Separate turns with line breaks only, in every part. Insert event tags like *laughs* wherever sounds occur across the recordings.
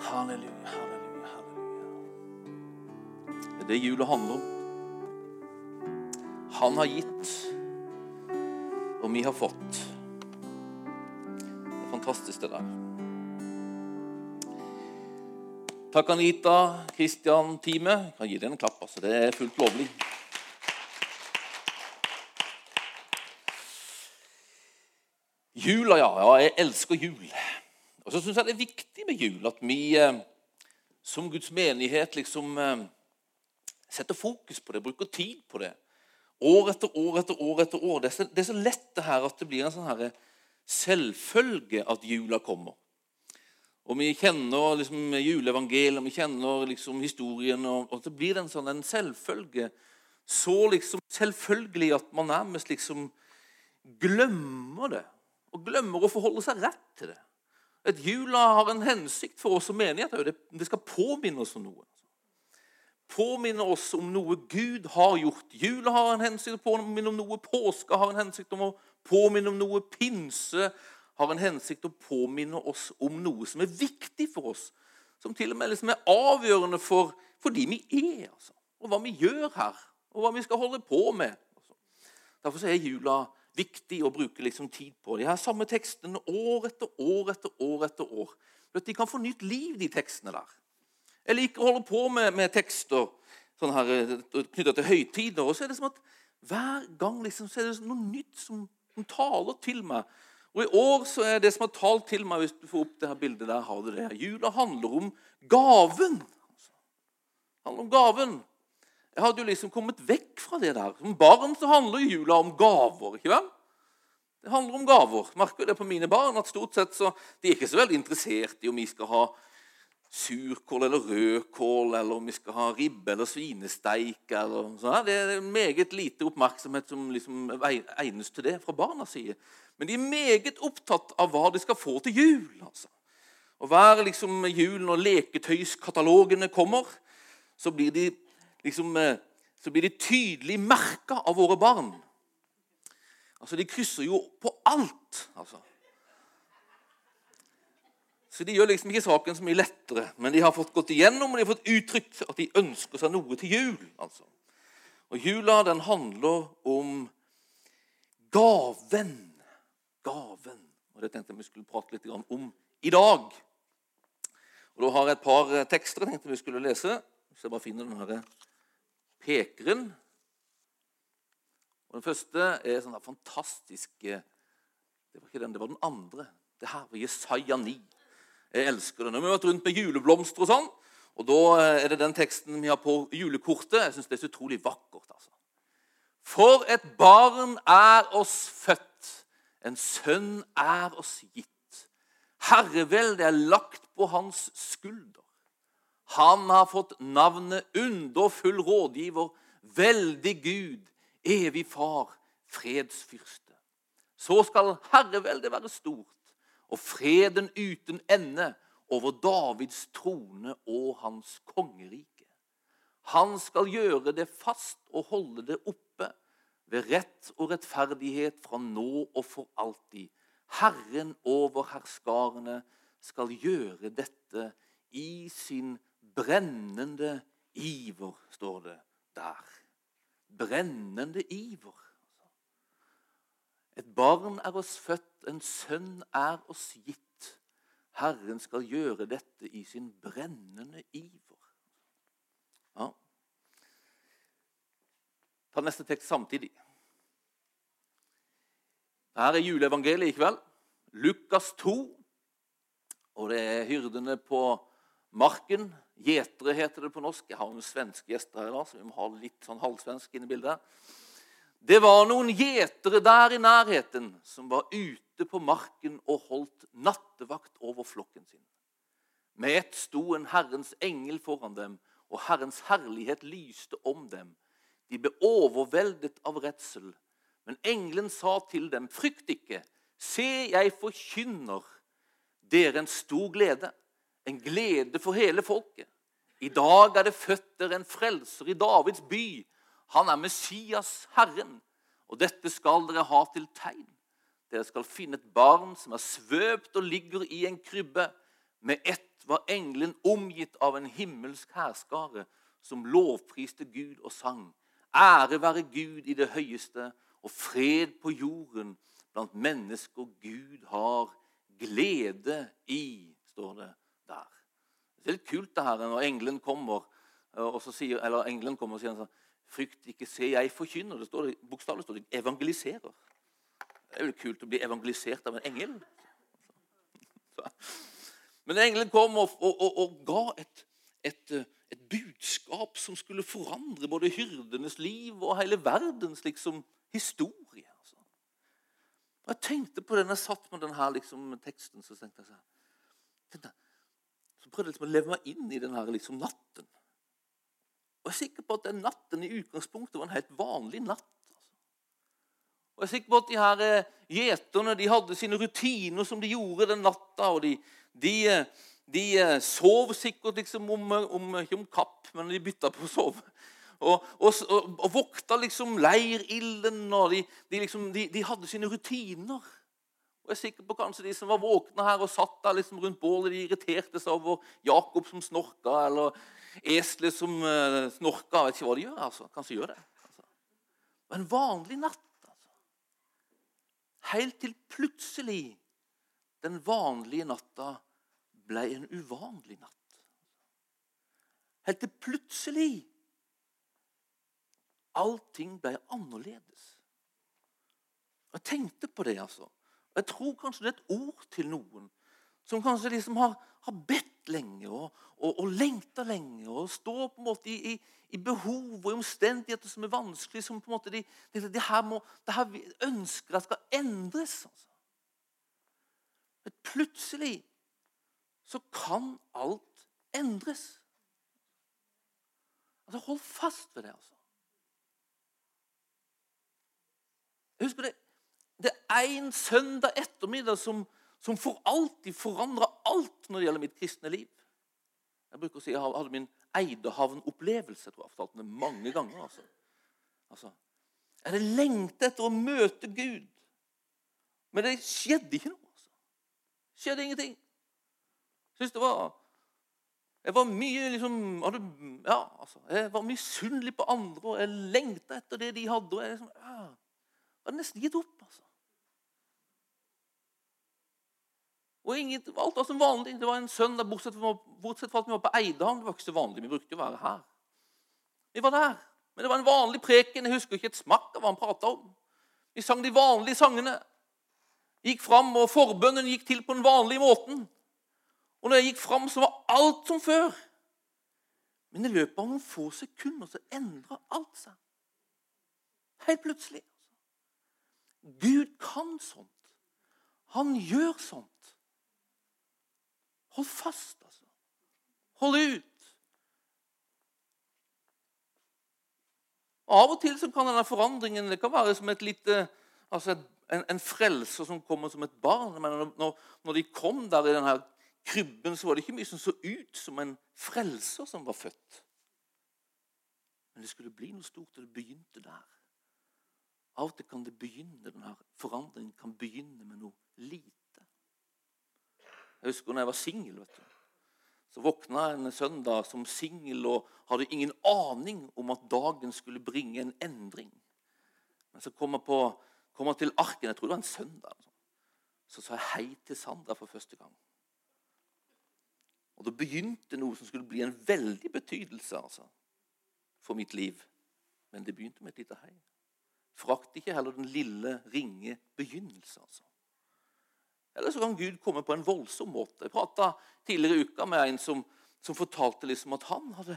Halleluja, halleluja, halleluja. Det er det jula handler om. Han har gitt, og vi har fått. Det er fantastisk, det der. Takk, Anita, Kristian, teamet. Kan gi dere en klapp. altså. Det er fullt lovlig. Jula, ja. ja. Jeg elsker jul. Og så syns jeg det er viktig med jul at vi eh, som Guds menighet liksom eh, setter fokus på det, bruker tid på det. År etter år etter år. etter år. Det er så, det er så lett det her at det blir en sånn her selvfølge at jula kommer. Og vi kjenner liksom juleevangeliet, vi kjenner liksom historien, og, og det blir en sånn en selvfølge. Så liksom selvfølgelig at man nærmest liksom glemmer det. Og glemmer å forholde seg rett til det. Et jula har en hensikt for oss som menighet. Det, det skal påminne oss om noe. Påminne oss om noe Gud har gjort. Jula har en hensikt å påminne om noe. Påske har en hensikt om å påminne om noe. Pinse har en hensikt å påminne oss om noe som er viktig for oss. Som til og med liksom er avgjørende for, for de vi er, altså. og hva vi gjør her. Og hva vi skal holde på med. Altså. Derfor er jula viktig å bruke liksom tid på. De har samme tekstene år etter år etter år. etter år. De kan få nytt liv, de tekstene der. Jeg liker å holde på med, med tekster sånn her, eh, knytta til høytider. Og så er det som at hver gang liksom, så er det noe nytt som, som, taler til meg. Og I år så er det som har talt til meg Hvis du får opp det her bildet der, har du det. Jula handler om gaven. Det handler om gaven. Hadde jo liksom kommet vekk fra det der. Som barn så handler jula om gaver. ikke vel? Det handler om gaver. Merker det på mine barn at stort sett så de er ikke så veldig interessert i om vi skal ha surkål eller rødkål, eller om vi skal ha ribbe eller svinesteik. eller sånn. Det er meget lite oppmerksomhet som liksom egnes til det fra barnas side. Men de er meget opptatt av hva de skal få til jul. altså. Og Hver liksom jul når leketøyskatalogene kommer, så blir de liksom, eh, så blir de tydelig merka av våre barn. Altså, De krysser jo på alt. altså. Så De gjør liksom ikke saken så mye lettere, men de har fått gått igjennom og de har fått uttrykt at de ønsker seg noe til jul. altså. Og Jula den handler om gaven. Gaven. Og Det tenkte jeg vi skulle prate litt om i dag. Og Da har jeg et par tekster jeg tenkte vi skulle lese. Hvis jeg bare finner den her pekeren. Og Den første er sånn fantastiske Det var ikke den, det var den andre. Det her var Jesaja 9. Jeg elsker den. Vi har vært rundt med juleblomster og sånn. Og Da er det den teksten vi har på julekortet. Jeg syns det er så utrolig vakkert. altså. For et barn er oss født, en sønn er oss gitt. Herreveldet er lagt på hans skulder. Han har fått navnet underfull rådgiver, veldig Gud, evig far, fredsfyrste. Så skal herreveldet være stort, og freden uten ende over Davids trone og hans kongerike. Han skal gjøre det fast og holde det oppe ved rett og rettferdighet fra nå og for alltid. Herren over herskarene skal gjøre dette i sin brennende iver, står det der. Brennende iver. Et barn er oss født, en sønn er oss gitt. Herren skal gjøre dette i sin brennende iver. Ja. Ta neste tekst samtidig. Her er juleevangeliet i kveld. Lukas 2. Og det er hyrdene på marken Gjetere heter det på norsk. Jeg har noen svenske gjester her i dag, så vi må ha litt sånn halvsvensk inn i bildet. Det var noen gjetere der i nærheten som var ute på marken og holdt nattevakt over flokken sin. Med ett sto en Herrens engel foran dem, og Herrens herlighet lyste om dem. De ble overveldet av redsel. Men engelen sa til dem, 'Frykt ikke. Se, jeg forkynner dere en stor glede.' En glede for hele folket. I dag er det født der en frelser i Davids by. Han er Messias, Herren. Og dette skal dere ha til tegn. Dere skal finne et barn som er svøpt og ligger i en krybbe. Med ett var engelen omgitt av en himmelsk hærskare som lovpriste Gud og sang. Ære være Gud i det høyeste og fred på jorden blant mennesker Gud har glede i, står det der. Det er litt kult det her når engelen kommer og så sier, eller engelen kommer og sier sånn, Frykt ikke, se, jeg forkynner. Det står bokstavelig står det, evangeliserer. Det er jo kult å bli evangelisert av en engel. Men engelen kom og, og, og, og ga et, et, et, budskap som skulle forandre både hyrdenes liv og hele verdens liksom, historie. Altså. Og Jeg tenkte på den jeg satt med denne liksom, teksten. Så tenkte jeg sånn, så prøvde jeg liksom å leve meg inn i denne liksom, natten. Og jeg er sikker på at den natten i utgangspunktet var en helt vanlig natt. Altså. Og jeg er sikker på at de her eh, gjeterne de hadde sine rutiner som de gjorde den natta. og De, de, de eh, sov sikkert liksom om, om, ikke om kapp, men de bytta på å sove. Og, og, og, og vokta liksom leirilden, og de, de, liksom, de, hadde sine rutiner. Og jeg er sikker på kanskje De som var våkne her og satt der liksom rundt bålet, de irriterte seg over Jakob som snorka, eller Eselet som uh, Jeg Vet ikke hva de gjør. altså. Kanskje gjør det. Altså. Det var en vanlig natt. altså. Helt til plutselig den vanlige natta ble en uvanlig natt. Helt til plutselig allting ble annerledes. Jeg tenkte på det, altså. Jeg tror kanskje det er et ord til noen som kanskje liksom har, har bedt lenge og, og, og lengta lenge og står på en måte i, i, i, behov og i omstendigheter som er vanskelig. som på en måte de, de, de her må, det her ønsker at skal endres. Altså. Men plutselig så kan alt endres. Altså, Hold fast ved det, altså. Jeg husker det, det er en søndag ettermiddag som som for alltid forandrer alt når det gjelder mitt kristne liv. Jeg bruker å si jeg hadde min Eidehavn-opplevelse. tror Jeg har fortalt den mange ganger. altså. altså jeg hadde lengtet etter å møte Gud, men det skjedde ikke noe. altså. Det skjedde ingenting. Jeg synes det var Jeg var mye liksom, hadde, ja, altså, jeg var misunnelig på andre, og jeg lengta etter det de hadde. og jeg liksom, ja, jeg hadde nesten gitt opp. altså. Og ingen, Alt var som vanlig. Det var en søndag, bortsett fra, bortsett fra at vi var på Eidhavn. Det var ikke så vanlig. Vi brukte å være her. Vi var der. Men det var en vanlig preken. Jeg husker ikke et smakk av hva han prata om. Vi sang de vanlige sangene. Gikk fram, og forbønnen gikk til på den vanlige måten. Og når jeg gikk fram, så var alt som før. Men i løpet av noen få sekunder så endra alt seg. Helt plutselig. Gud kan sånt. Han gjør sånt. Hold fast, altså. Hold ut. Av og til kan denne forandringen det kan være som et lite, altså en, en frelser som kommer som et barn. Men når, når de kom der i denne krybben, så var det ikke mye som så ut som en frelser som var født. Men det skulle bli noe stort, og det begynte der. Av og til kan det begynne, denne forandringen kan begynne med noe lite. Jeg husker når jeg var singel. Så våkna jeg en søndag som singel og hadde ingen aning om at dagen skulle bringe en endring. Men så kom jeg, på, kom jeg til arken, jeg tror det var en søndag, så sa jeg hei til Sandra for første gang. Og Da begynte noe som skulle bli en veldig betydelse altså, for mitt liv. Men det begynte med et lite hei. Frakt ikke heller den lille, ringe begynnelse. altså. Eller så kan Gud komme på en voldsom måte. Jeg prata tidligere i uka med en som, som fortalte liksom at han hadde,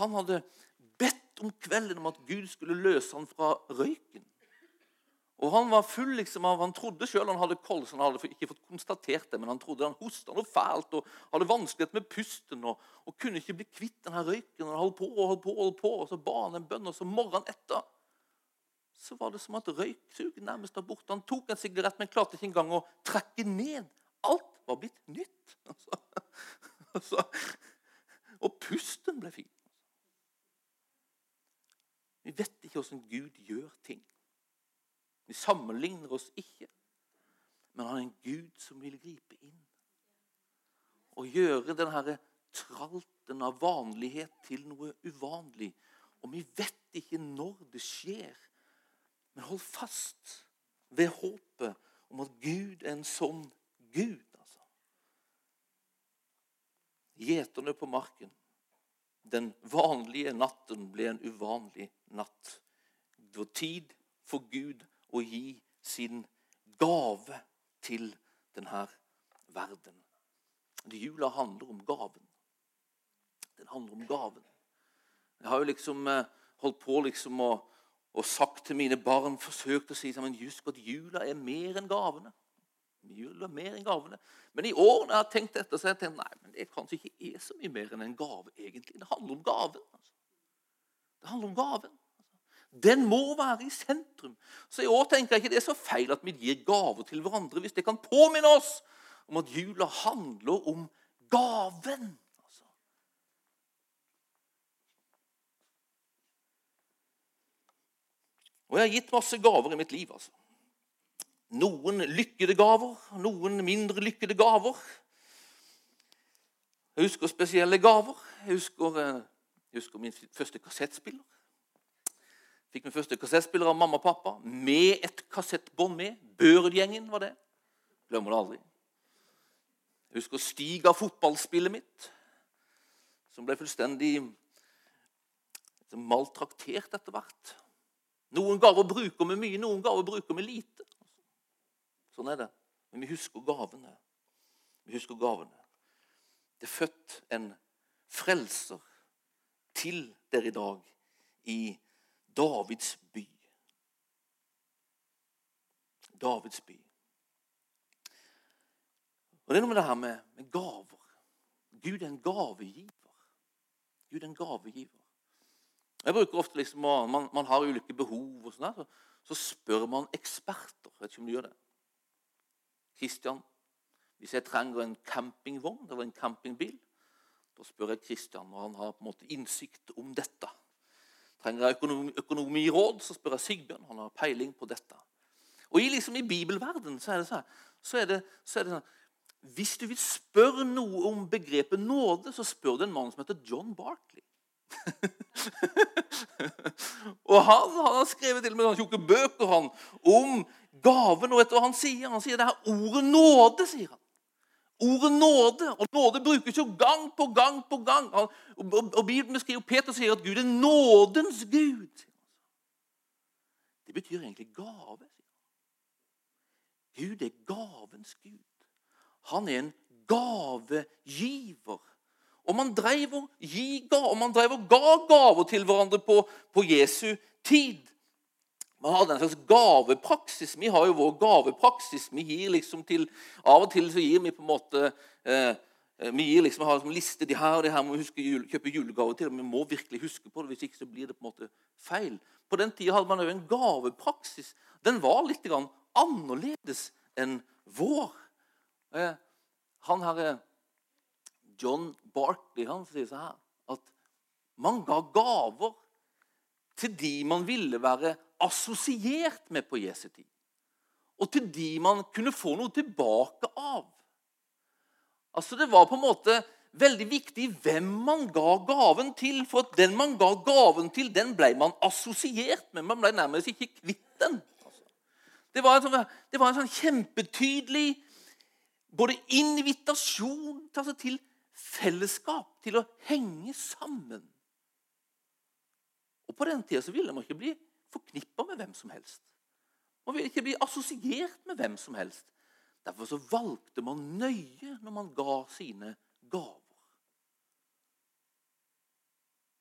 han hadde, bedt om kvelden om at Gud skulle løse han fra røyken. Og Han var full liksom av, han trodde selv han hadde kols. Han hadde ikke fått konstatert det, men han trodde han hosta noe fælt og hadde vanskelighet med pusten og, og kunne ikke bli kvitt denne røyken. og han holdt på og holdt på, og holdt på, og så ba han en bønn, og så morgenen etter så var det som at røyksuget nærmest var borte. Han tok en sigarett, men klarte ikke engang å trekke ned. Alt var blitt nytt. *laughs* Altså, altså, og pusten ble fin. Vi vet ikke hvordan Gud gjør ting. Vi sammenligner oss ikke. Men han er en Gud som vil gripe inn. og gjøre denne tralten av vanlighet til noe uvanlig. Og vi vet ikke når det skjer. Men hold fast ved håpet om at Gud er en sånn Gud. altså. Gjeterne på marken. Den vanlige natten ble en uvanlig natt. Det var tid for Gud å gi sin gave til denne verden. Jula handler om gaven. Den handler om gaven. Jeg har jo liksom eh, holdt på liksom å og sagt til mine barn, forsøkt å si sammen, husk at jula er mer enn gavene. Jula er mer enn gavene. Men i år når jeg har tenkt etter, så har jeg tenkt nei, men det kanskje ikke er så mye mer enn en gave. egentlig. Det handler om gaven. Altså. Det handler om gaven. Altså. Den må være i sentrum. Så i år tenker jeg ikke det er så feil at vi gir gaver til hverandre hvis det kan påminne oss om at jula handler om gaven. Og jeg har gitt masse gaver i mitt liv. altså. Noen lykkede gaver, noen mindre lykkede gaver. Jeg husker spesielle gaver. Jeg husker, eh, jeg husker min første kassettspiller. Fikk min første kassettspiller av mamma og pappa med et kassettbånd med. Børud-gjengen var det. Glemmer det aldri. Jeg husker Stig av fotballspillet mitt, som ble fullstendig maltraktert etter hvert. Noen gaver bruker vi mye, noen gaver bruker vi lite. Sånn er det. Men vi husker gavene. Vi husker gavene. Det er født en frelser til dere i dag i Davids by. Davids by. Og Det er noe med det her med, med gaver. Gud er en gavegiver. Gud er en gavegiver. Jeg bruker ofte liksom, man, man har ulike behov, og sånn så, så, spør man eksperter. Jeg vet ikke om du gjør det. Kristian, hvis jeg trenger en campingvogn eller en campingbil, da spør jeg Kristian, og han har på en måte innsikt om dette. Trenger jeg økonomi, økonomiråd, så spør jeg Sigbjørn. Han har peiling på dette. Og i, liksom, i bibelverdenen så er det sånn, så så det sånn Hvis du vil spørre noe om begrepet nåde, så spør du en mann som heter John Barkley. Og han, han, har skrevet til og med noen tjukke bøker han, om gaven. Og vet du hva han sier? Han sier det her ordet nåde. sier han. Ordet nåde. Og nåde brukes jo gang på gang på gang. Han, og, og, og Bibelen beskriver Peter sier at Gud er nådens Gud. Det betyr egentlig gave. Gud er gavens Gud. Han er en gavegiver. Og man drev og, drev og ga gaver til hverandre på, på Jesu tid. Man hadde en slags gavepraksis. Vi har jo vår gavepraksis. Vi gir liksom til, Av og til så gir vi på en måte eh, eh vi gir liksom, har liksom liste de her og de her må huske jul, kjøpe julegaver til. Vi må virkelig huske på det, hvis ikke så blir det på en måte feil. På den tida hadde man jo en gavepraksis. Den var litt annerledes enn vår. Eh, han her, eh, John Barkley han sier så her at man ga gaver til de man ville være assosiert med på Jesu tid. Og til de man kunne få noe tilbake av. Altså Det var på en måte veldig viktig hvem man ga gaven til. For at den man ga gaven til, den ble man assosiert med. Man ble nærmest ikke kvitt den. Altså. Det, var sånn, det var en sånn kjempetydelig både invitasjon til fellesskap, til å henge sammen. Og På den tida ville man ikke bli forknippa med hvem som helst. Man ville ikke bli assosiert med hvem som helst. Derfor så valgte man nøye når man ga sine gaver.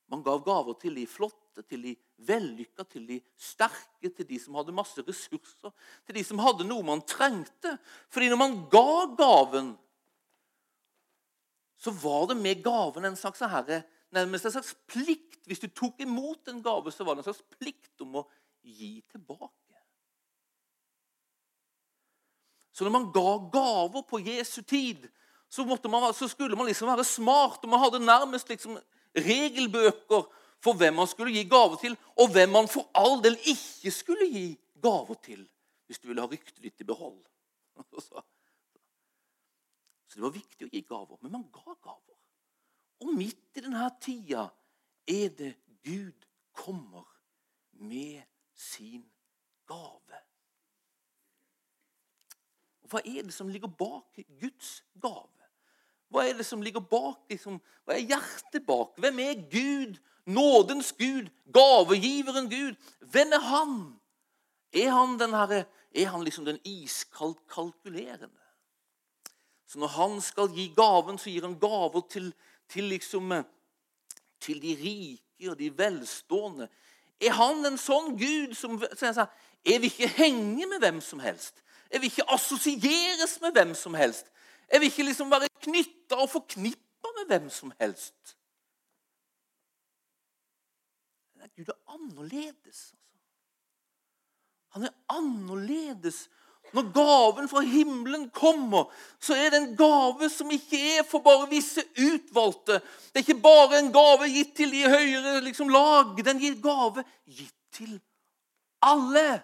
Man gav gaver til de flotte, til de vellykka, til de sterke, til de som hadde masse ressurser, til de som hadde noe man trengte. Fordi når man ga gaven, så var det med gaven en slags herre, nærmest en slags plikt. Hvis du tok imot en gave, så var det en slags plikt om å gi tilbake. Så når man ga gaver på Jesu tid, så, man, så skulle man liksom være smart. og Man hadde nærmest liksom regelbøker for hvem man skulle gi gaver til, og hvem man for all del ikke skulle gi gaver til, hvis du ville ha ryktet ditt i behold. *laughs* Så det var viktig å gi gaver. Men man ga gaver. Og midt i denne tida er det Gud kommer med sin gave. Hva er det som ligger bak Guds gave? Hva er det som ligger bak? Liksom, hva er hjertet bak? Hvem er Gud? Nådens Gud, gavegiveren Gud. Hvem er han? Er han, den er han liksom den iskaldt kalkulerende? Så når han skal gi gaven, så gir han gaver til, til, liksom, til de rike og de velstående. Er han en sånn Gud som så Jeg vil ikke henge med hvem som helst. Jeg vil ikke assosieres med hvem som helst. Jeg vil ikke liksom være knytta og forknippa med hvem som helst. Gud er annerledes. Altså. Han er annerledes når gaven fra himmelen kommer, så er det en gave som ikke er for bare visse utvalgte. Det er ikke bare en gave gitt til de høyere liksom, lag. Den gir gave gitt til alle.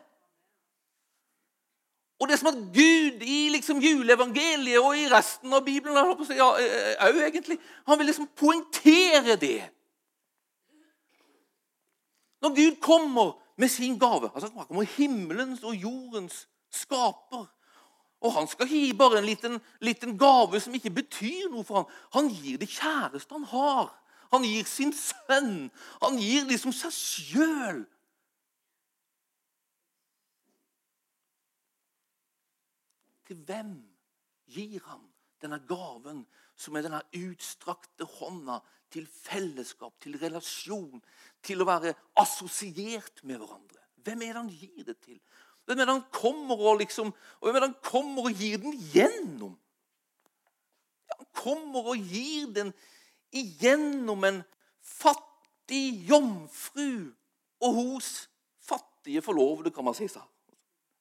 Og det er som at Gud i liksom juleevangeliet og i resten av Bibelen ja, også, egentlig, Han vil liksom poengtere det. Når Gud kommer med sin gave altså Han kommer himmelens og jordens skaper. Og han skal gi bare en liten, liten, gave som ikke betyr noe for ham. Han gir det kjæreste han har. Han gir sin sønn. Han gir liksom seg sjøl. Til hvem gir han denne gaven, som er denne utstrakte hånda til fellesskap, til relasjon, til å være assosiert med hverandre? Hvem er det han gir det til? Hvem er det han kommer og liksom, og hvem er det han kommer og gir den gjennom? Han kommer og gir den igjennom en fattig jomfru og hos fattige forlovede, kan man si. Så.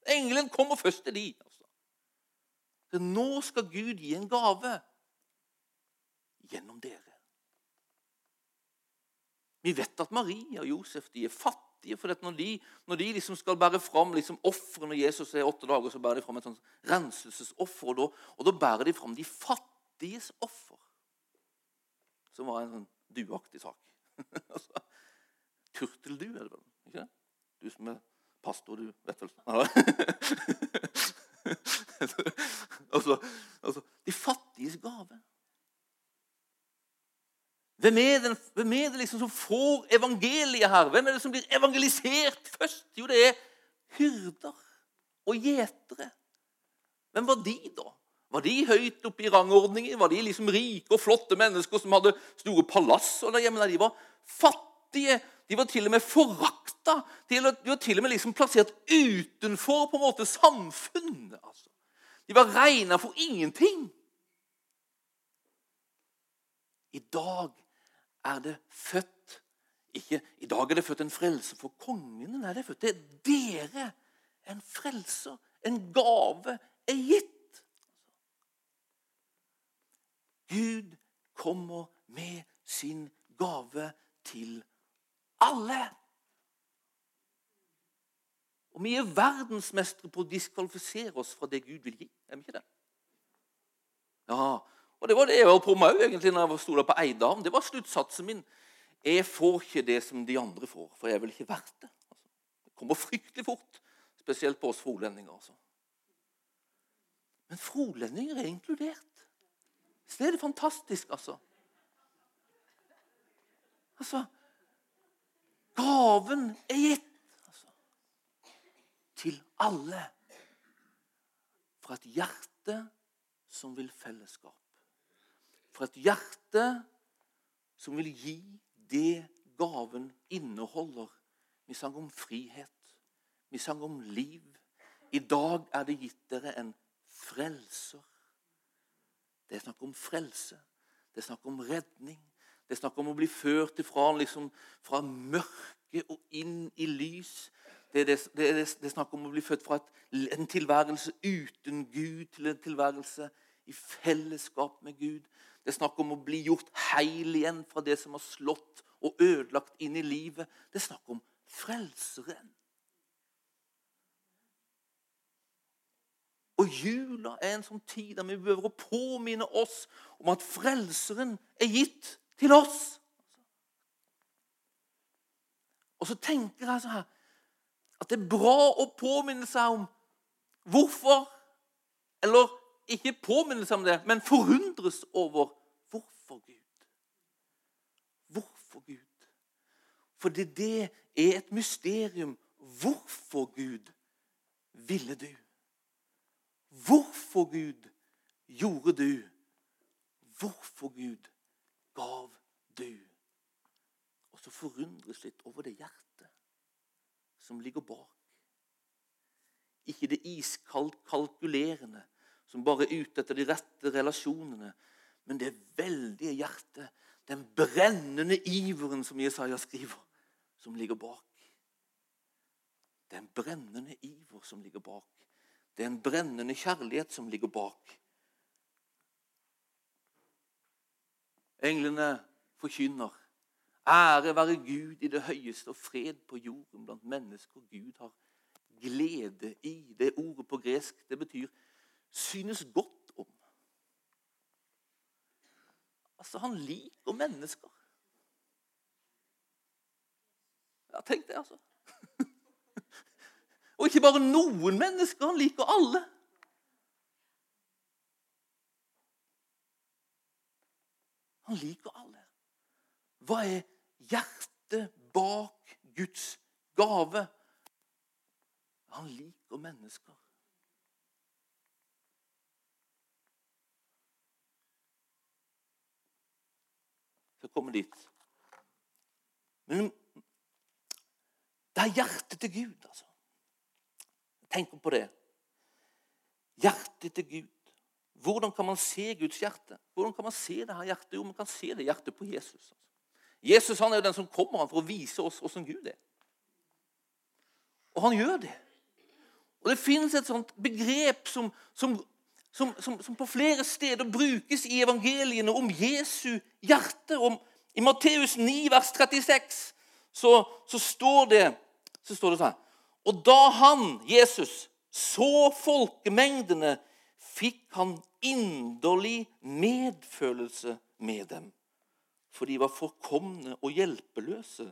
Engelen kommer først til de. Altså. nå skal Gud gi en gave gjennom dere. Vi vet at Maria og Josef de er fattige fattige. For når de, når de liksom skal bære fram liksom når Jesus er åtte dager, så bærer de fram et sånt renselsesoffer. Og da, og da bærer de fram de fattiges offer. Som var en sånn duaktig sak. *laughs* altså, Turteldu, er det vel? ikke det? Du som er pastor, du vet vel *laughs* altså, altså, De fattiges gave. Hvem er, den, hvem er det liksom som får evangeliet her? Hvem er det som blir evangelisert først? Jo, det er hyrder og gjetere. Hvem var de, da? Var de høyt oppe i rangordningen? Var de liksom rike og flotte mennesker som hadde store palasser derhjemme? De var fattige. De var til og med forakta. De var til og med liksom plassert utenfor på en måte samfunnet. Altså. De var regna for ingenting. I dag er det født ikke, I dag er det født en frelser for kongene. Nei, det er født til dere. En frelser, en gave, er gitt. Gud kommer med sin gave til alle. Og vi er verdensmestere på å diskvalifisere oss fra det Gud vil gi. Er vi ikke det? Ja, og Det var det jeg holdt på med egentlig når jeg sto der på Eidhavn. Det var sluttsatsen min. Jeg får ikke det som de andre får, for jeg er vel ikke verdt det. Altså, det kommer fryktelig fort, spesielt på oss frolendinger. Altså. Men frolendinger er inkludert. Så det er det fantastisk, altså. Altså Gaven er gitt altså, til alle fra et hjerte som vil fellesskap for et hjerte som vil gi det gaven inneholder. Vi sang om frihet. Vi sang om liv. I dag er det gitt dere en frelser. Det er snakk om frelse. Det er snakk om redning. Det er snakk om å bli ført ifra, liksom, fra mørke og inn i lys. Det er, det, det, det er, snakk om å bli født fra et, en tilværelse uten Gud til en tilværelse i fellesskap med Gud. Det er snakk om å bli gjort heil igjen fra det som har slått og ødelagt inn i livet. Det er snakk om frelseren. Og jula er en sånn tid der vi behøver å påminne oss om at Frelseren er gitt til oss. Og så tenker jeg sånn her at det er bra å påminne seg om hvorfor Eller ikke påminnelse om det, men forundres over hvorfor Gud. Hvorfor Gud? Fordi det er et mysterium. Hvorfor Gud ville du? Hvorfor Gud gjorde du? Hvorfor Gud gav du? Og så forundres litt over det hjertet som ligger bak. Ikke det iskaldt kalkulerende som bare er ute etter de rette relasjonene, men det veldige hjertet, den brennende iveren som Jesaja skriver, som ligger bak. Det er en brennende iver som ligger bak. Det er en brennende kjærlighet som ligger bak. Englene forkynner. Ære være Gud i det høyeste og fred på jorden blant mennesker Gud har glede i. Det ordet på gresk det betyr 'synes godt om'. Altså, han liker mennesker. Ja, tenk det, altså. *laughs* Og ikke bare noen mennesker. Han liker alle. Han liker alle. Hva er hjertet bak Guds gave? Han liker mennesker. Så komme dit. Men det er hjertet til Gud, altså. Tenk på det. Hjertet til Gud. Hvordan kan man se Guds hjerte? Hvordan kan man se det her hjertet? Jo, man kan se det hjertet på Jesus. Jesus han er jo den som kommer for å vise oss hvordan Gud er. Og han gjør det. Og Det finnes et sånt begrep som, som, som, som på flere steder brukes i evangeliene om Jesu hjerte. Om, I Matteus 9, vers 36, så, så, står det, så står det sånn og da han, Jesus, så folkemengdene, fikk han inderlig medfølelse med dem. For de var forkomne og hjelpeløse,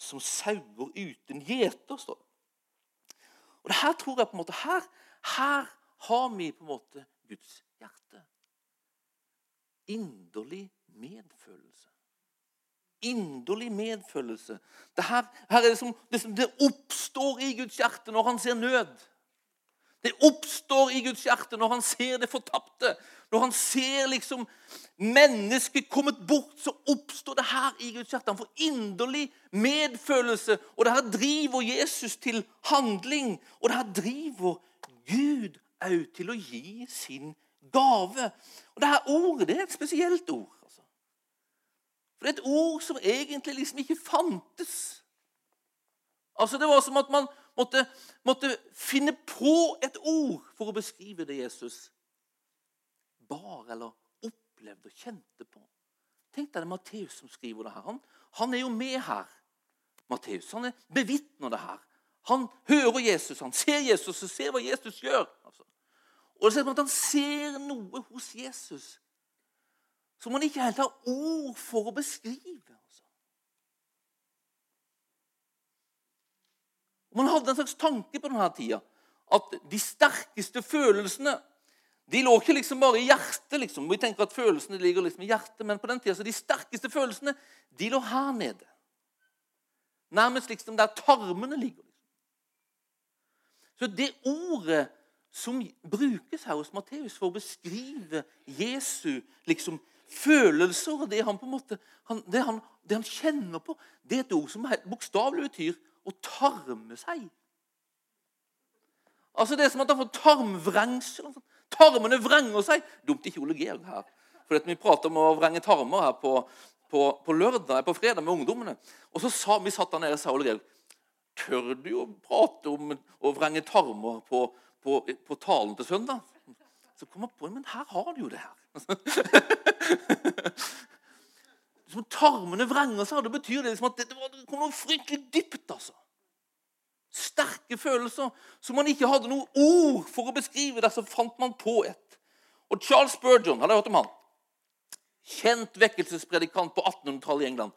som sauer uten gjeter, står det. Og det Her tror jeg på en måte, her, her har vi på en måte Guds hjerte. Inderlig medfølelse inderlig medfølelse. Det her, her er det, som, det, som, det oppstår i Guds hjerte når han ser nød. Det oppstår i Guds hjerte når han ser det fortapte. Når han ser liksom mennesket kommet bort, så oppstår det her i Guds hjerte. Han får inderlig medfølelse, og det her driver Jesus til handling. Og det her driver Gud òg til å gi sin gave. Og Dette ordet det er et spesielt ord. Altså. For det er et ord som egentlig liksom ikke fantes. Altså Det var som at man måtte, måtte finne på et ord for å beskrive det Jesus bar eller opplevde og kjente på. Tenk deg det er Matteus som skriver det her. Han, han er jo med her. Matteus. Han er bevitner det her. Han hører Jesus, han ser Jesus og ser hva Jesus gjør. Altså. Og det ser ut som at han ser noe hos Jesus som han ikke helt har ord for å beskrive. Altså. Man hadde en slags tanke på denne tida at de sterkeste følelsene de lå ikke liksom bare i hjertet. liksom. Vi tenker at følelsene ligger liksom i hjertet, Men på den tida, så de sterkeste følelsene de lå her nede. Nærmest liksom der tarmene ligger. Så det ordet som brukes her hos Matteus for å beskrive Jesu liksom, følelser og det han på en måte, han, det, han, det, han, kjenner på, det er et ord som bokstavelig betyr å tarme seg. Altså Det er som at han får tarmvrengsel. Tarmene vrenger seg. Dumt ikke Ole her. For vi prater om å vrenge tarmer her på, på, på lørdag, på fredag med ungdommene. Og så sa, vi satt der nede og sa Tør du å prate om å vrenge tarmer på, på, på talen til søndag? Så kom jeg på men her har du jo det her. *laughs* Som tarmene vrenger seg. Det betyr det liksom at det, det kom noe fryktelig dypt. altså. sterke følelser som man ikke hadde noe ord for å beskrive så fant man på et. Og Charles Spurgeon, har dere hørt om han? Kjent vekkelsespredikant på 1800-tallet i England.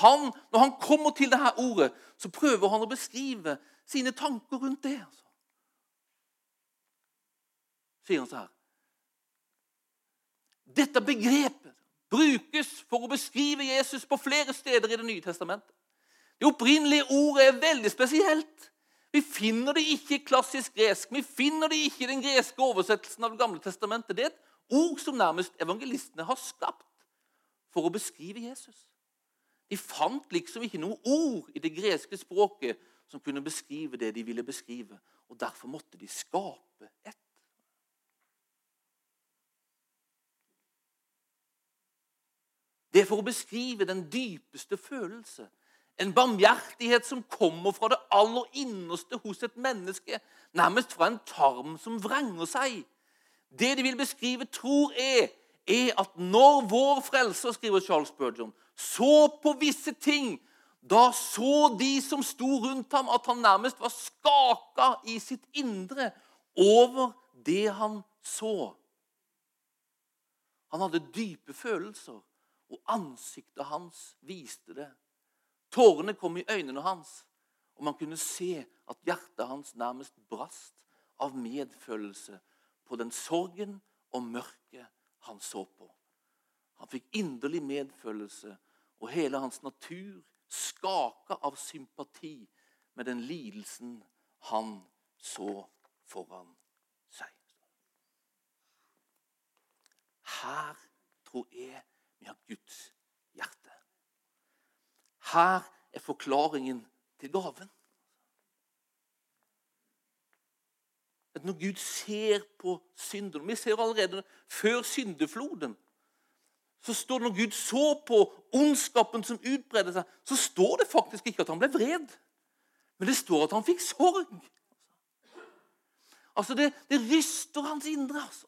Han, når han kommer til dette ordet, så prøver han å beskrive sine tanker rundt det. Altså. Sier han så her Dette begrepet brukes for å beskrive Jesus på flere steder i Det nye testamentet. Det opprinnelige ordet er veldig spesielt. Vi finner det ikke i klassisk gresk. Vi finner det ikke i den greske oversettelsen av Det gamle testamentet. Det er et ord som nærmest evangelistene har skapt for å beskrive Jesus. De fant liksom ikke noe ord i det greske språket som kunne beskrive det de ville beskrive. Og Derfor måtte de skape et. Det er for å beskrive den dypeste følelse. En barmhjertighet som kommer fra det aller innerste hos et menneske. Nærmest fra en tarm som vrenger seg. Det de vil beskrive, tror jeg, er at når vår frelser, skriver Charles Spurgeon, så på visse ting, da så de som sto rundt ham, at han nærmest var skaka i sitt indre over det han så. Han hadde dype følelser, og ansiktet hans viste det. Tårene kom i øynene hans, og man kunne se at hjertet hans nærmest brast av medfølelse på den sorgen og mørket han så på. Han fikk inderlig medfølelse, og hele hans natur skaka av sympati med den lidelsen han så foran seg. Her tror jeg vi har Guds hjerte. Her er forklaringen til gaven. At når Gud ser på synderne Vi ser allerede før syndefloden så står det Når Gud så på ondskapen som utbredde seg, så står det faktisk ikke at han ble vred. Men det står at han fikk sorg. Altså, Det, det ryster hans indre. altså.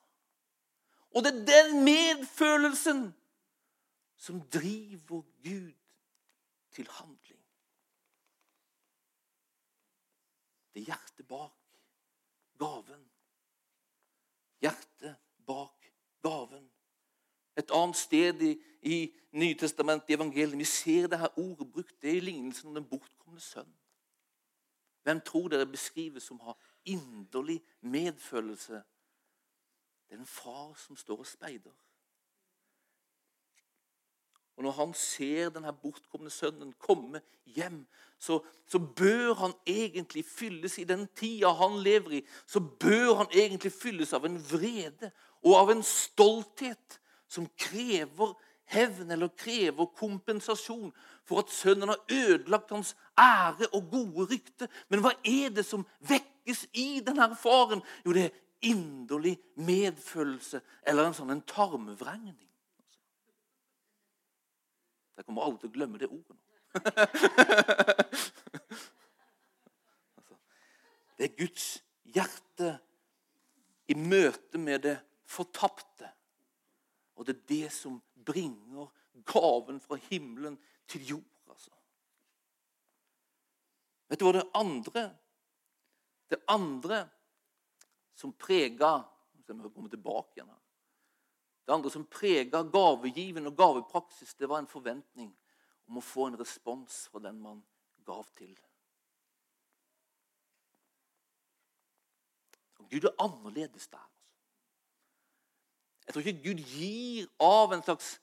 Og det er den medfølelsen som driver Gud til handling. Det er hjertet bak gaven. Hjertet bak gaven. Et annet sted i, i Nytestamentet, i evangeliet, vi ser det her ordet brukt. Det er i lignelsen om den bortkomne sønn. Hvem tror dere beskrives som har inderlig medfølelse? Det er en far som står og speider. Og Når han ser denne bortkomne sønnen komme hjem, så, så, bør han egentlig fylles i den tida han lever i, så bør han egentlig fylles av en vrede og av en stolthet som krever hevn eller krever kompensasjon for at sønnen har ødelagt hans ære og gode rykte. Men hva er det som vekkes i denne faren? Jo, det er inderlig medfølelse eller en sånn en tarmvrengning. Jeg kommer aldri til å glemme det ordet. nå. *laughs* det er Guds hjerte i møte med det fortapte. Og det er det som bringer gaven fra himmelen til jord. Altså. Vet du hva det andre Det andre som prega Så jeg må komme tilbake igjen her. Det andre som prega gavegiven og gavepraksis, det var en forventning om å få en respons fra den man gav til. Og Gud er annerledes der. Altså. Jeg tror ikke Gud gir av en slags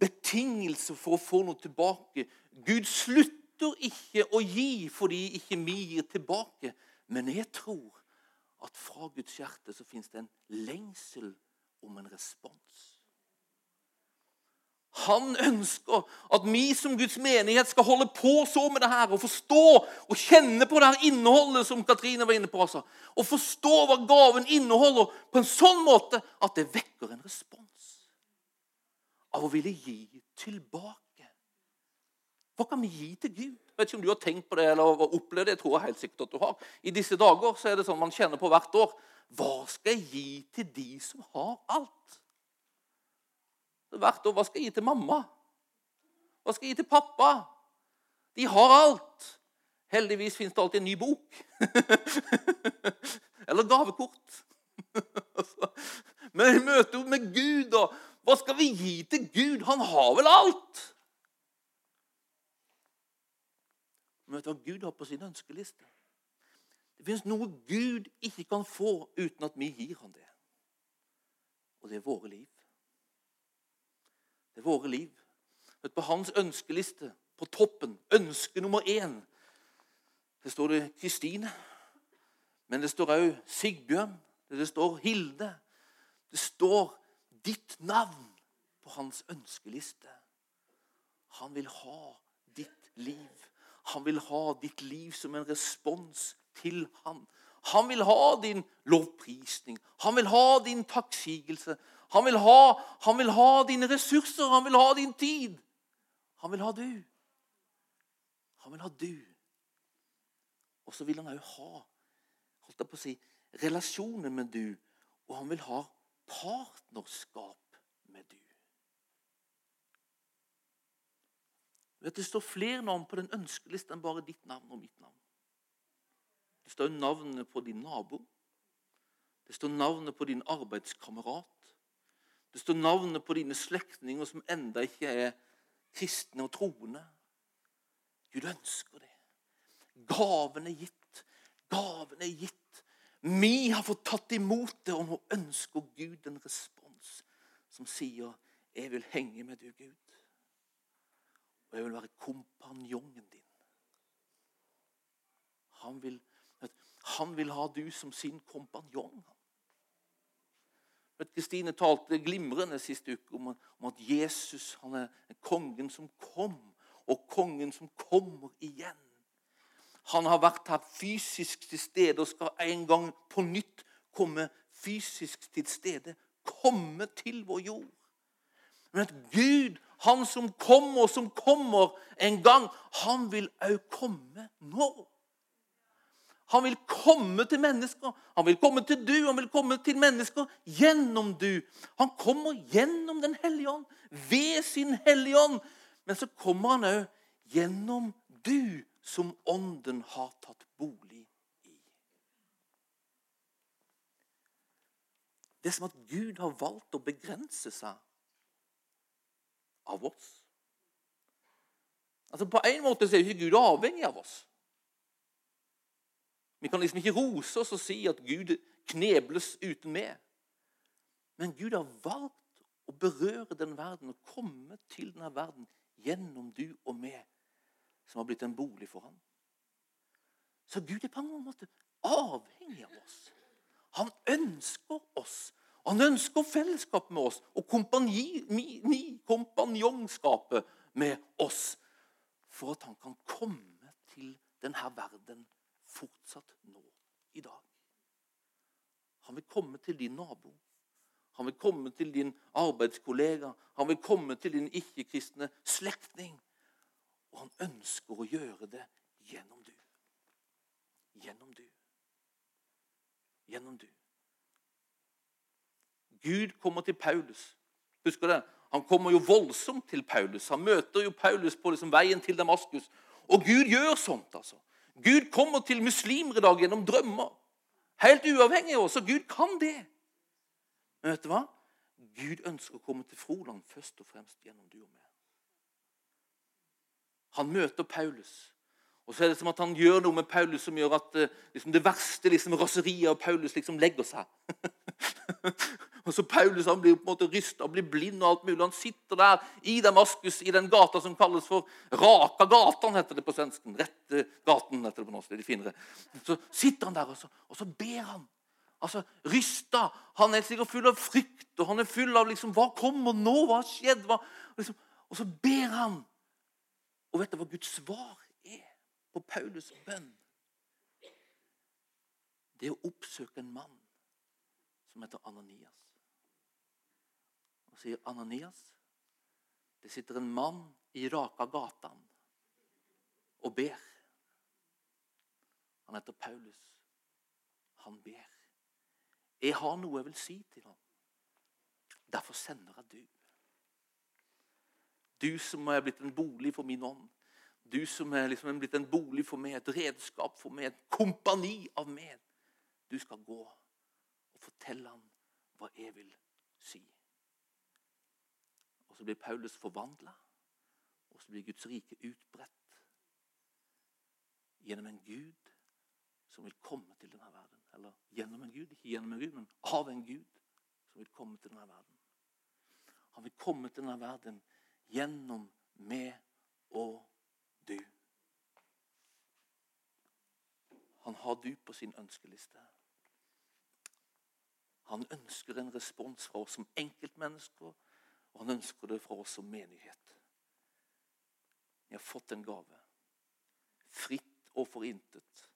betingelse for å få noe tilbake. Gud slutter ikke å gi fordi ikke vi gir tilbake. Men jeg tror at fra Guds hjerte så fins det en lengsel om en respons. Han ønsker at vi som Guds menighet skal holde på så med det her og forstå og kjenne på det her innholdet som Katrine var inne på. Altså. Og forstå hva gaven inneholder på en sånn måte at det vekker en respons av å ville gi tilbake. Hva kan vi gi til Gud? Jeg vet ikke om du har tenkt på det eller opplevd det. Jeg tror jeg helt sikkert at du har. I disse dager så er det sånn man kjenner på hvert år. Hva skal jeg gi til de som har alt? Hvert år hva skal jeg gi til mamma? Hva skal jeg gi til pappa? De har alt. Heldigvis finnes det alltid en ny bok. *laughs* Eller gavekort. *laughs* Men vi møter jo med Gud, og hva skal vi gi til Gud? Han har vel alt? Men vet hva Gud har på sin ønskeliste? Det finnes noe Gud ikke kan få uten at vi gir ham det. Og det er våre liv. Det er våre liv. Vet, på hans ønskeliste, på toppen, ønske nummer én, det står det Kristine. Men det står òg Sigbjørn. Det står Hilde. Det står ditt navn på hans ønskeliste. Han vil ha ditt liv. Han vil ha ditt liv som en respons til han. Han vil ha din lovprisning. Han vil ha din takksigelse. Han vil ha, han vil ha dine ressurser. Han vil ha din tid. Han vil ha du. Han vil ha du. Og så vil han òg ha holdt jeg på å si, relasjoner med du. Og han vil ha partnerskap med du. Det står flere navn på den ønskelisten enn bare ditt navn og mitt navn. Det står navnet på din nabo. Det står navnet på din arbeidskamerat. Det står navnet på dine slektninger som enda ikke er kristne og troende. Gud ønsker det. Gaven er gitt. Gaven er gitt. Vi har fått tatt imot det, og nå ønsker Gud en respons som sier 'Jeg vil henge med du, Gud', og jeg vil være kompanjongen din. Han vil, han vil ha du som sin kompanjong. Kristine talte glimrende siste uke om, om at Jesus han er kongen som kom, og kongen som kommer igjen. Han har vært her fysisk til stede og skal en gang på nytt komme fysisk til stede. Komme til vår jord. Men at Gud, han som kommer, som kommer en gang, han vil òg komme nå. Han vil komme til mennesker. Han vil komme til du, han vil komme til mennesker gjennom du. Han kommer gjennom Den hellige ånd, ved sin hellige ånd. Men så kommer han òg gjennom du som Ånden har tatt bolig i. Det er som at Gud har valgt å begrense seg av oss. Altså På en måte så er ikke Gud avhengig av oss. Vi kan liksom ikke rose oss og si at Gud knebles uten meg. Men Gud har valgt å berøre den verden og komme til denne verden gjennom du og meg som har blitt en bolig for ham. Så Gud er på en måte avhengig av oss. Han ønsker oss. Han ønsker fellesskap med oss og kompanjongskapet med oss. For at han kan komme til denne verden fortsatt nå i dag. Han vil komme til din nabo. Han vil komme til din arbeidskollega. Han vil komme til din ikke-kristne slektning. Og han ønsker å gjøre det gjennom du. Gjennom du. Gjennom du. Gud kommer til Paulus. Husker det? Han kommer jo voldsomt til Paulus. Han møter jo Paulus på liksom veien til Damaskus. Og Gud gjør sånt, altså. Gud kommer til muslimer i dag gjennom drømmer. Helt uavhengig av oss. Og Gud kan det. Men vet du hva? Gud ønsker å komme til Froland først og fremst gjennom du og meg. Han møter Paulus. Og så er det som at han gjør noe med Paulus som gjør at eh, liksom, det verste liksom, raseriet av Paulus liksom legger seg. *laughs* og så Paulus han blir på en måte rysta og blir blind. og alt mulig. Han sitter der i Damaskus, i den gata som kalles for Raka gatan, heter det på svensken. Rette gaten, heter det på norsk. det er de finere. Så sitter han der, og så, og så ber han. Altså, Rysta. Han er sikkert full av frykt, og han er full av liksom, Hva kommer nå? Hva har skjedd? Hva? Liksom, og så ber han. Og vet du hva Guds svar er på Paulus' bønn? Det er å oppsøke en mann som heter Ananias. Og sier Ananias, det sitter en mann i raka gatan og ber. Han heter Paulus. Han ber. Jeg har noe jeg vil si til ham. Derfor sender jeg du. Du som er blitt en bolig for min ånd. Du som er liksom blitt en bolig for meg, et redskap for meg, et kompani av meg. Du skal gå og fortelle ham hva jeg vil si. Så blir Paulus forvandla, og så blir Guds rike utbredt gjennom en Gud som vil komme til denne verden. Eller gjennom en Gud, ikke gjennom en Gud, men av en Gud som vil komme til denne verden. Han vil komme til denne verden gjennom meg og du. Han har du på sin ønskeliste. Han ønsker en respons fra oss som enkeltmennesker, og han ønsker det fra oss som menighet. Vi har fått en gave. Fritt og forintet.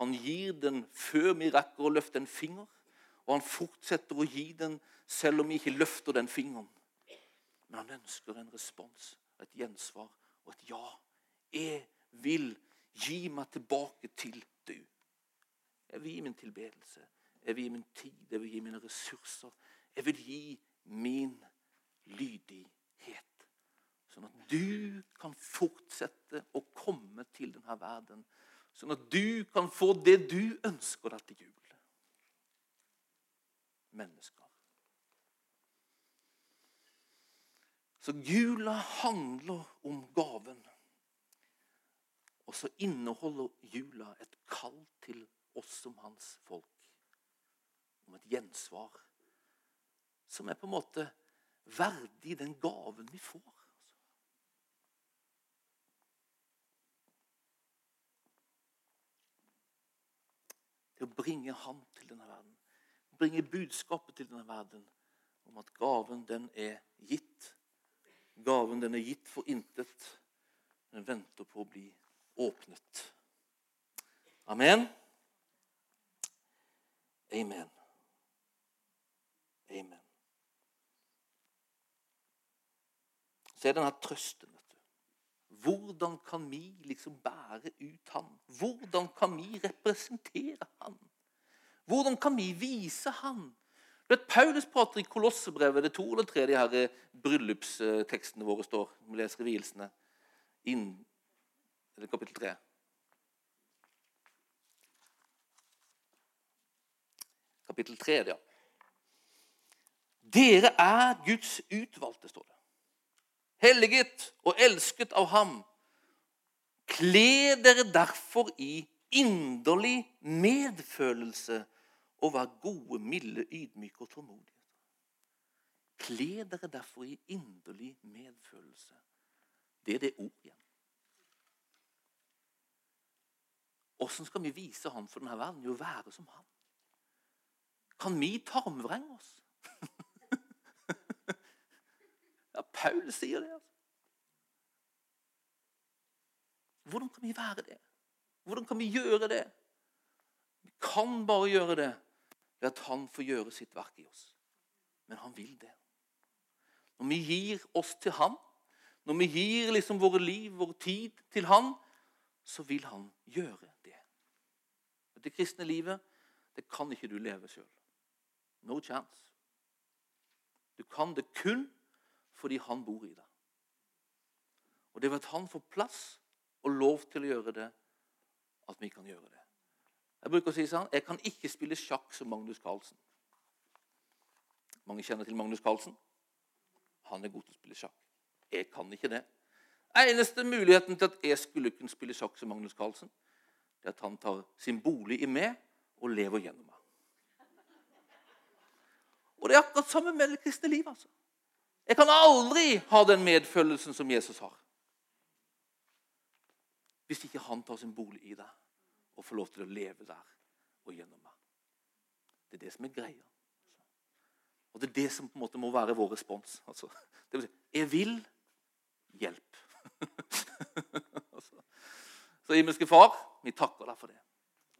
Han gir den før vi rekker å løfte en finger, og han fortsetter å gi den selv om vi ikke løfter den fingeren. Men han ønsker en respons, et gjensvar og et ja. Jeg vil gi meg tilbake til du. Jeg vil gi min tilbedelse. Jeg vil gi min tid. Jeg vil gi mine ressurser. Jeg vil gi min lydighet. Sånn at du kan fortsette å komme til denne verden. Sånn at du kan få det du ønsker deg til jul. Mennesker. Så jula handler om gaven. Og så inneholder jula et kall til oss som hans folk. Om et gjensvar som er på en måte verdig den gaven vi får. Det å bringe Han til denne verden, bringe budskapet til denne verden om at gaven, den er gitt Gaven den er gitt for intet. Den venter på å bli åpnet. Amen. Amen. Amen. Så er denne trøsten. Hvordan kan vi liksom bære ut Han? Hvordan kan vi representere Han? Hvordan kan vi vise Han? Vet, Paulus prater i Kolossebrevet, det to eller tre de her eh, bryllupstekstene våre står. Vi leser vielsene. Inn, eller kapittel tre. Kapittel tre, ja. Dere er Guds utvalgte, står det. Helliget og elsket av ham. Kle dere derfor i inderlig medfølelse og vær gode, milde, ydmyke og tålmodige. Kle dere derfor i inderlig medfølelse. Det er det ord igjen. Åssen skal vi vise Han for denne verden? Jo, være som Han. Kan vi tarmvrenge oss? ja, Paul sier det. altså. Hvordan kan vi være det? Hvordan kan vi gjøre det? Vi kan bare gjøre det ved at han får gjøre sitt verk i oss. Men han vil det. Når vi gir oss til han, når vi gir liksom våre liv, vår tid til han, så vil han gjøre det. Det kristne livet det kan ikke du leve sjøl. No chance. Du kan det kun fordi han bor i deg. Og det er ved at han får plass og lov til å gjøre det, at vi kan gjøre det. Jeg bruker å si sånn Jeg kan ikke spille sjakk som Magnus Carlsen. Mange kjenner til Magnus Carlsen. Han er god til å spille sjakk. Jeg kan ikke det. Eneste muligheten til at jeg skulle kunne spille sjakk som Magnus Carlsen, det er at han tar sin bolig i meg og lever gjennom meg. Og det er akkurat samme med det kristne livet. altså. Jeg kan aldri ha den medfølelsen som Jesus har. Hvis ikke han tar sin bolig i deg og får lov til å leve der og gjennom deg. Det er det som er greia. Og det er det som på en måte må være vår respons. Altså, det vil si, jeg vil hjelp. *laughs* altså. Så himmelske Far, vi takker deg for det.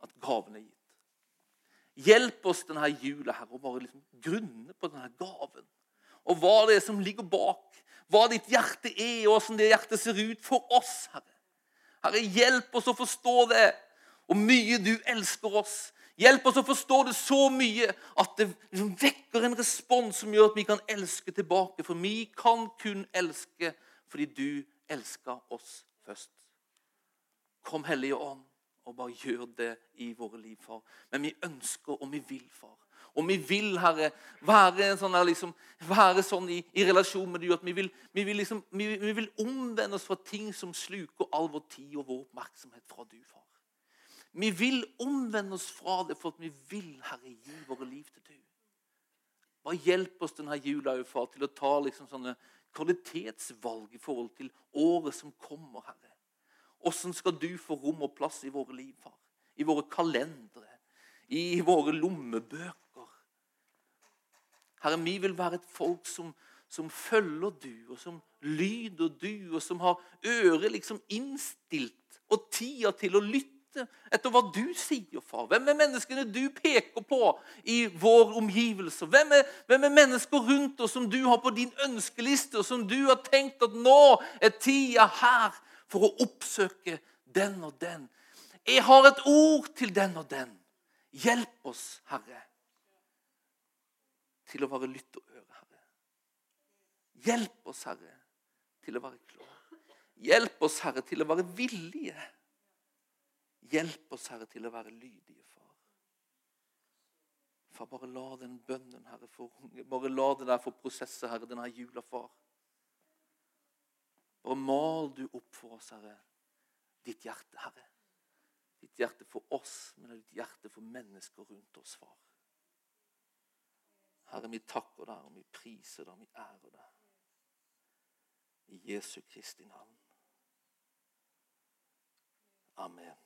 At gaven er gitt. Hjelp oss denne jula her, og bare liksom grunne på denne gaven. Og hva det er som ligger bak. Hva ditt hjerte er, og hvordan det hjertet ser ut for oss, Herre. Herre, hjelp oss å forstå det og mye du elsker oss. Hjelp oss å forstå det så mye at det vekker en respons som gjør at vi kan elske tilbake. For vi kan kun elske fordi du elska oss først. Kom, Hellige Ånd, og bare gjør det i våre liv, far. Men vi ønsker, og vi vil, far. Og vi vil, Herre, være, sånn, liksom, være sånn i, i, relasjon med du at vi vil, vi, vil liksom, vi, vi vil, omvende oss fra ting som sluker all vår tid og vår oppmerksomhet fra du, far. Vi vil omvende oss fra det for at vi vil, Herre, gi våre liv til du. Bare hjelp oss denne jula, far, til å ta liksom sånne kvalitetsvalg i forhold til året som kommer, Herre. Åssen skal du få rom og plass i våre liv, far? I våre kalendere, i våre lommebøker Herre, vi vil være et folk som, som følger du, og som lyder du, og som har øret liksom innstilt og tida til å lytte etter hva du sier, far. Hvem er menneskene du peker på i vår omgivelse? Hvem er, hvem er mennesker rundt oss som du har på din ønskeliste, og som du har tenkt at nå er tida her for å oppsøke den og den? Jeg har et ord til den og den. Hjelp oss, Herre til å være lytt og øre, Herre. Hjelp oss, Herre, til å være klar. Hjelp oss, Herre, til å være villige. Hjelp oss, Herre, til å være lydige, far. Far, bare la den bønnen, Herre, få runge. Bare la det der få prosesse, Herre, denne jula, far. Bare mal du opp for oss, Herre, ditt hjerte, Herre. Ditt hjerte for oss, men ditt hjerte for mennesker rundt oss, far. Herre, vi takker deg, og vi priser deg, og vi ærer deg. I Jesu Kristi navn. Amen.